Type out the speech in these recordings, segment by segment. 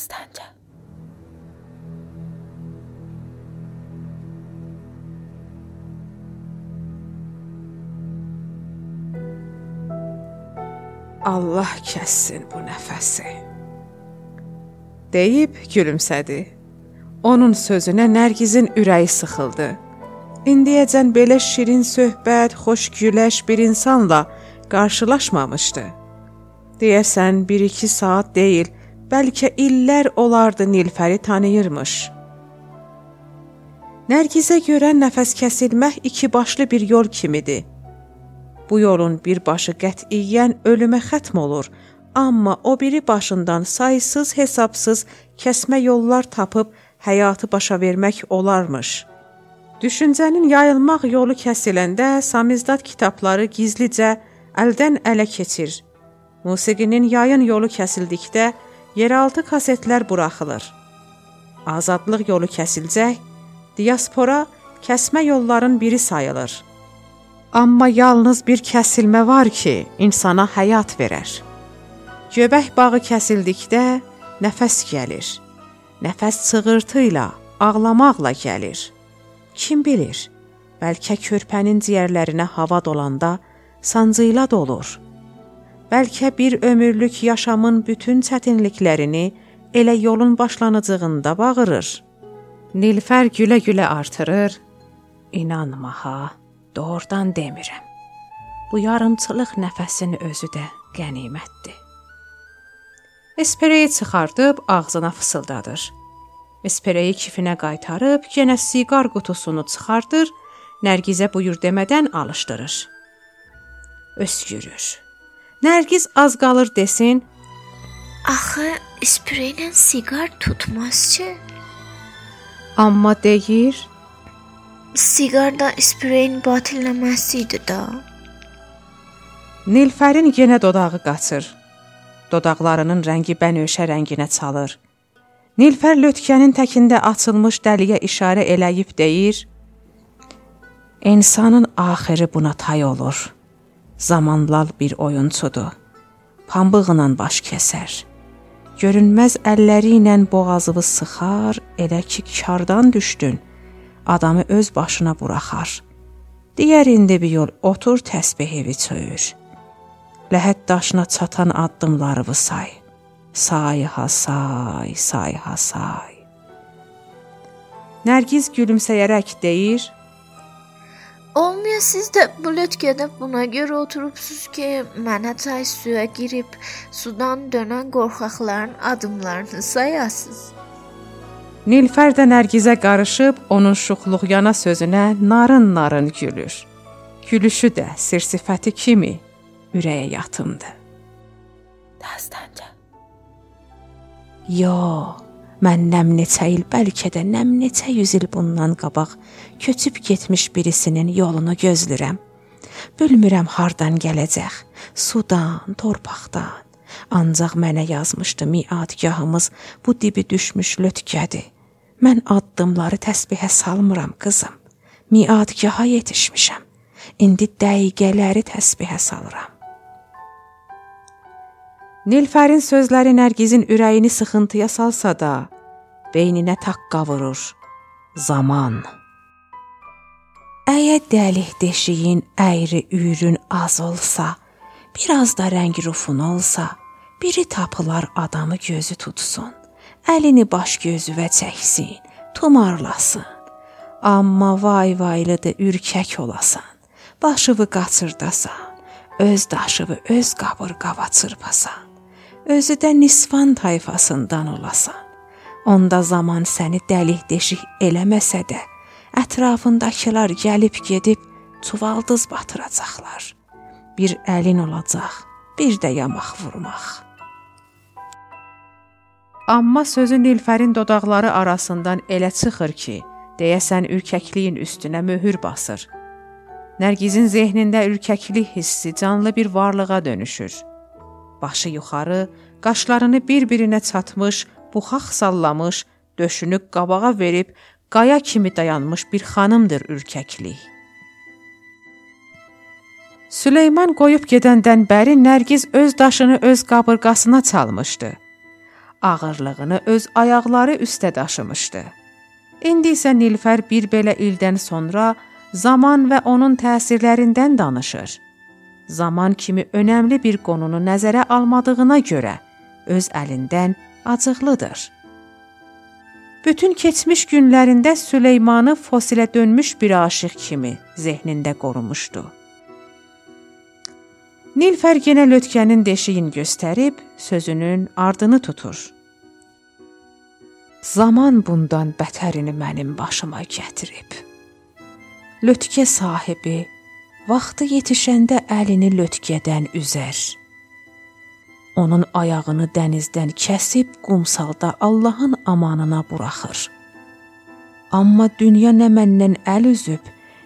Dastanca. Allah kəssin bu nəfəsi. Deyib gülümsədi. Onun sözünə Nərgizin ürəyi sıxıldı. İndiyəcən belə şirin söhbət, xoş güləş bir insanla qarşılaşmamışdı. Deyəsən 1-2 saat deyil, bəlkə illər olardı Nilfəri tanıyırmış. Nərgizə görə nəfəs kəsilmək iki başlı bir yol kimidir. Bu yolun bir başı qətiyyən ölümə xətm olur, amma o biri başından saysız hesabsız kəsmə yollar tapıb həyatı başa vermək olarmış. Düşüncənin yayılmaq yolu kəsiləndə samizdat kitabları gizlicə əldən ələ keçir. Musiqinin yayın yolu kəsildikdə yeraltı kasetlər buraxılır. Azadlıq yolu kəsilcək, diaspora kəsmə yolların biri sayılır. Amma yalnız bir kəsilmə var ki, insana həyat verər. Göbək bağı kəsildikdə nəfəs gəlir. Nəfəs çığırtı ilə, ağlamaqla gəlir. Kim bilir, bəlkə körpənin ciyərlərinə hava dolanda sancıyla dolur. Bəlkə bir ömürlük yaşamın bütün çətinliklərini elə yolun başlanıcığında bağırır. Nilfər gülə-gülə artırır. İnanma ha, doğrudan demirəm. Bu yarımçılıq nəfəsin özü də qənimətdir. Espereyi çıxardıb ağzına fısıldadır. Espereyi kifinə qaytarıb yenə siqar qutusunu çıxardır, Nərgizə buyur demədən alışdırır. Öskürür. Nərgiz az qalır desin, Axı spreylə siqar tutmaz ki. amma deyir, Siqar da spreyin batilləməsi idi da. Nilfərin yenə dodağı qaçır. Dodaqlarının rəngi bənövşə rənginə çalır. Nilfər lötkənin təkində açılmış dəliyə işarə eləyib deyir: İnsanın axırı buna tay olur. Zamanlal bir oyunçudur. Pambığla baş kəsər. Görünməz əlləri ilə boğazını sıxar, elə ki kardan düşdün. Adamı öz başına buraxar. Digər indi bir yol otur təsbih evi çöyür. Ləhət daşına çatan addımlarını say. Say ha say, say ha say. Nərgiz gülümsəyərək deyir: Olmaya siz də bu lötkədə buna görə oturubsuz ki, mənə çay suya girib sudan dönən qorxaqların adımlarını sayasınız. Nilfər də Nərgizə qarışıb onun şuxluq yana sözünə narın-narın gülür. Gülüşü də sir-sifəti kimi ürəyə yatımdı. Dastanca. Yo, mən nəm neçə il, bəlkə də nəm neçə yüz il bundan qabaq köçüb getmiş birisinin yolunu gözlürəm. Bilmirəm hardan gələcək, sudan, torpaqdan. Ancaq mənə yazmışdı miadgahımız bu dibi düşmüş lötkədir. Mən addımları təsbihə salmıram qızım. Miadgaha yetişmişəm. İndi dəqiqələri təsbihə salıram. Nilfərin sözləri Nərgizin ürəyini sıxıntıya salsa da, beyninə taqqa vurur. Zaman. Əgər dəlik deşiyin əyri üyrün az olsa, biraz da rəng rufun olsa, biri tapılar adamı gözü tutsun, əlini baş gözüvə çəksin, tumarlasın. Amma vay vaylıdır ürkək olasan, başıvı qaçırdasan, öz daşıvı öz qabırqava çırpasan, özü də nisvan tayfasından olasan. Onda zaman səni dəlik deşik eləməsə də, ətrafındakılar gəlib gedib çuvaldız batıracaqlar. Bir əlin olacaq, bir də yamaq vurmaq. Amma sözü Nilfərin dodaqları arasından elə çıxır ki, deyəsən ürkəkliyin üstünə möhür basır. Nərgizin zehnində ürkəklik hissi canlı bir varlığa dönüşür. Başı yuxarı, qaşlarını bir-birinə çatmış, buxaq sallamış, döşünü qabağa verib qaya kimi dayanmış bir xanımdır ürkəklik. Süleyman qoyub gedəndən bəri Nərgiz öz daşını öz qabırğasına çalmışdı. ağırlığını öz ayaqları üstə daşımışdı. İndi isə Nilfər bir belə ildən sonra zaman və onun təsirlərindən danışır. Zaman kimi önəmli bir qonunu nəzərə almadığına görə öz əlindən acıqlıdır. Bütün keçmiş günlərində Süleymanı fosilə dönmüş bir aşiq kimi zehnində qorumuşdu. Nilfər yenə lötkənin deşiyin göstərib sözünün ardını tutur. Zaman bundan bətərini mənim başıma gətirib. Lötkə sahibi vaxtı yetişəndə əlini lötkədən üzər. Onun ayağını dənizdən kəsib qumsalda Allahın amanına buraxır. Amma dünya nə məndən əl üzüb,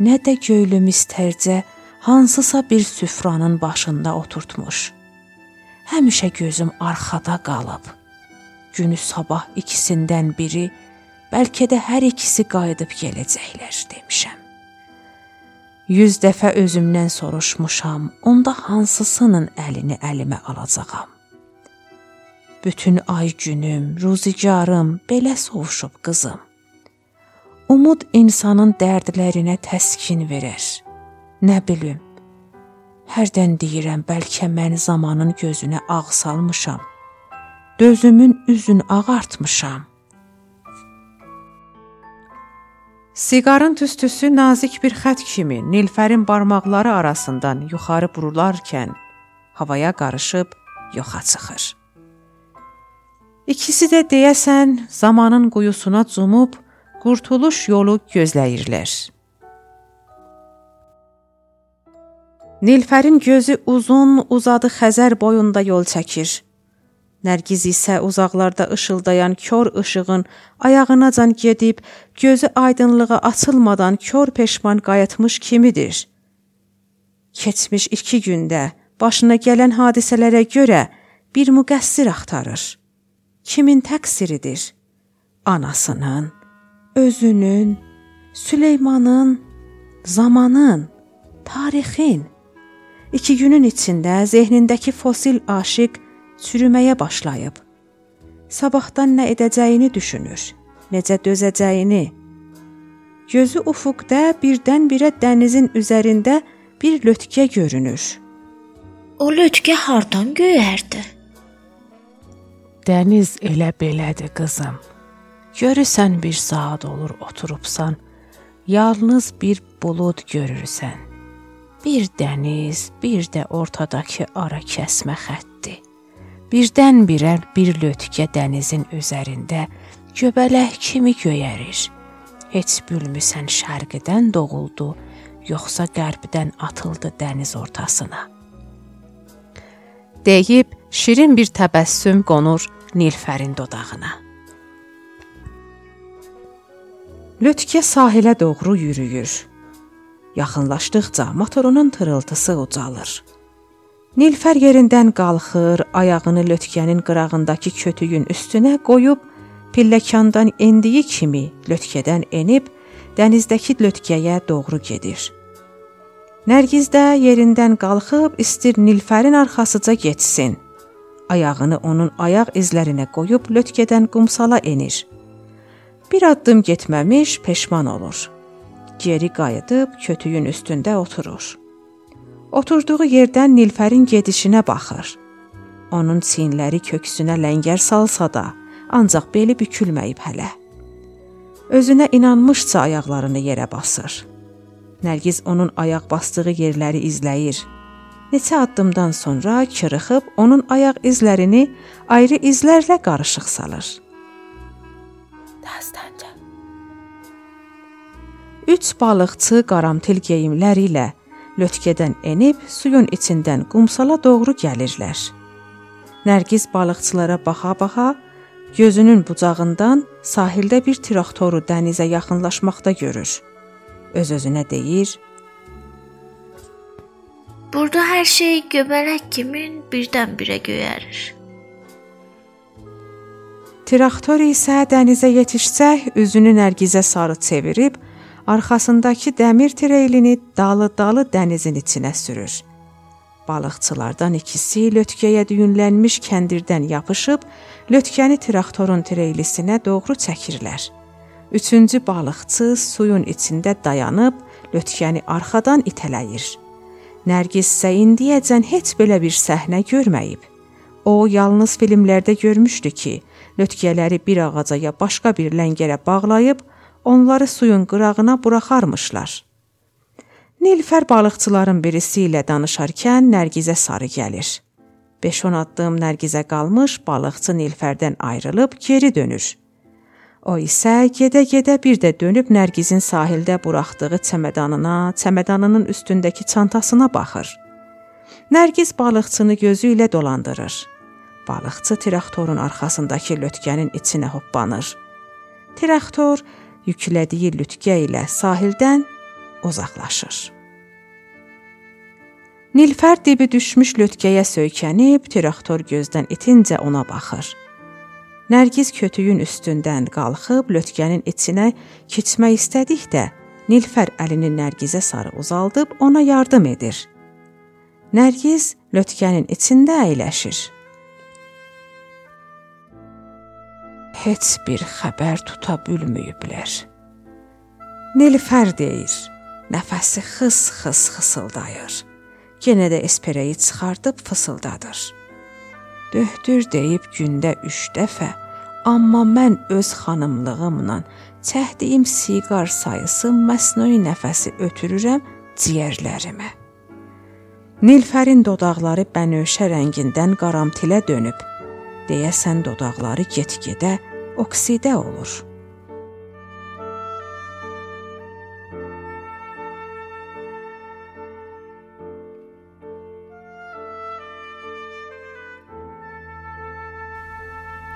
nə də göylü mistərcə hansısa bir süfranın başında oturtmuş. Həmişə gözüm arxada qalıb günü sabah ikisindən biri, bəlkə də hər ikisi qayıdıb gələcəklər demişəm. 100 dəfə özümdən soruşmuşam, onda hansısının əlini əlimə alacağam. Bütün ay günüm, ruzigarım belə sovuşub qızım. Umud insanın dərdlərinə təskin verər. Nə bilim. Hərdən deyirəm, bəlkə mən zamanın gözünə ağ salmışam dözümün üzün ağartmışam. Siqarın tüstüsü nazik bir xət kimi Nilfərin barmaqları arasından yuxarı burularkən havaya qarışıb yoxa çıxır. İkisi də deyəsən zamanın quyusuna cumub qurtuluş yolu gözləyirlər. Nilfərin gözü uzun, uzadı Xəzər boyunda yol çəkir. Nərgiz isə uzaqlarda işıldayan kör işığın ayağınacan gedib, gözü aydınlığa açılmadan kör peşman qayıtmış kimidir. Keçmiş 2 gündə başına gələn hadisələrə görə bir müqəssir axtarır. Kimin təqsiridir? Anasının, özünün, Süleymanın, zamanın, tarixin. 2 günün içində zehnindəki fosil aşiq çürüməyə başlayıb. Sabahdan nə edəcəyini düşünür, necə dözəcəyini. Gözü ufuqda birdən-birə dənizin üzərində bir lötkə görünür. O lötkə hardan göyərdi? Dəniz elə belədir qızım. Görürsən bir saat olur oturubsan, yalnız bir bulud görürsən. Bir dəniz, bir də ortadakı ara kəsmə xətti. Birdən-birə bir lötkə dənizin üzərində göbələk kimi göyərir. Heç bilmirsən şərqdən doğuldu, yoxsa qərbdən atıldı dəniz ortasına. Deyib şirin bir təbəssüm qonur Nilfərin dodağına. Lötkə sahilə doğru yürüyür. Yaxınlaşdıqca motorunun tırıltısı ucalır. Nilfər yerindən qalxır, ayağını lötkənin qırağındakı kötüyün üstünə qoyub pilləkandan endiyi kimi lötkədən enib dənizdəki lötkəyə doğru gedir. Nərgiz də yerindən qalxıb istir Nilfərin arxasıca getsin. Ayağını onun ayaq izlərinə qoyub lötkədən qumsala enir. Bir addım getməmiş peşman olur. Geri qayıdıb kötüyün üstündə oturur. Oturduğu yerdən Nilfərin gedişinə baxır. Onun çiyinləri köksünə ləngər salsa da, ancaq beli bükülməyib hələ. Özünə inanmışca ayaqlarını yerə basır. Nərgiz onun ayaq basdığı yerləri izləyir. Neçə addımdan sonra çırıxıb onun ayaq izlərini ayrı izlərlə qarışıq salır. Dastanca. Üç balıqçı qaramtil geyimləri ilə lötkədən enib suyun içindən qumsala doğru gəlirlər. Nərgiz balıqçılara baxa-baxa gözünün bucağından sahildə bir traktoru dənizə yaxınlaşmaqda görür. Öz-özünə deyir: Burada hər şey göbələk kimi birdən-birə göyərir. Traktor isə dənizə yetişcək üzünü Nərgizə sarı çevirib arxasındakı dəmir treylini dalı-dalı dənizin içinə sürür. Balıqçılardan ikisi lötkəyə düyünlənmiş kəndirdən yapışıb lötkəni traktorun treylisinə doğru çəkirlər. Üçüncü balıqçı suyun içində dayanıb lötkəni arxadan itələyir. Nərgiz isə indiyəcən heç belə bir səhnə görməyib. O yalnız filmlərdə görmüşdü ki, lötkələri bir ağaca ya başqa bir ləngərə bağlayıb onları suyun qırağına buraxarmışlar. Nilfər balıqçıların birisi ilə danışarkən Nərgizə sarı gəlir. 5-10 addım Nərgizə qalmış balıqçı Nilfərdən ayrılıb geri dönür. O isə gedə-gedə bir də dönüb Nərgizin sahildə buraxdığı çəmədanına, çəmədanının üstündəki çantasına baxır. Nərgiz balıqçını gözü ilə dolandırır. Balıqçı traktorun arxasındakı lötkənin içinə hoppanır. Traktor yüklədiyi lütgə ilə sahildən uzaqlaşır. Nilfər dibi düşmüş lötkəyə söykənib traktor gözdən itincə ona baxır. Nərgiz kötüyün üstündən qalxıb lötkənin içinə keçmək istədikdə Nilfər əlini Nərgizə sarı uzaldıb ona yardım edir. Nərgiz lötkənin içində əyləşir. Heç bir xəbər tuta bilməyiblər. Nilfər deyir. Nəfəsi xıs-xıs xısıldayır. Yenə də espereyi çıxardıb fısıldadır. Döhdür deyib gündə 3 dəfə, amma mən öz xanımlığımla çəkdiyim siqar sayısı məsnui nəfəsi ötürürəm ciyərlərimə. Nilfərin dodaqları bənövşə rəngindən qaramtilə dönüb. Deyəsən dodaqları get-gedə oksidə olur.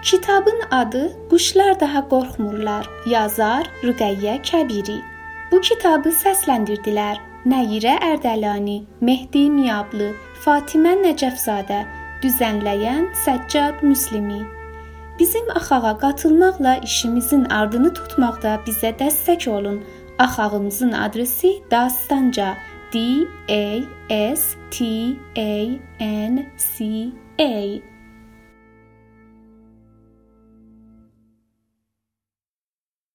Kitabın adı Quşlar daha qorxmurlar. Yazar Rüqəyyə Kəbiri. Bu kitabı səsləndirdilər Nəyirə Ərdəlani, Mehdi Miyablı, Fatimə Nəcəfzadə, düzənləyən Səccad Müslimi. Bizim axağa qatılmaqla işimizin ardını tutmaqda bizə dəstək olun. Axağımızın adresi Dastanca D A S T A N C A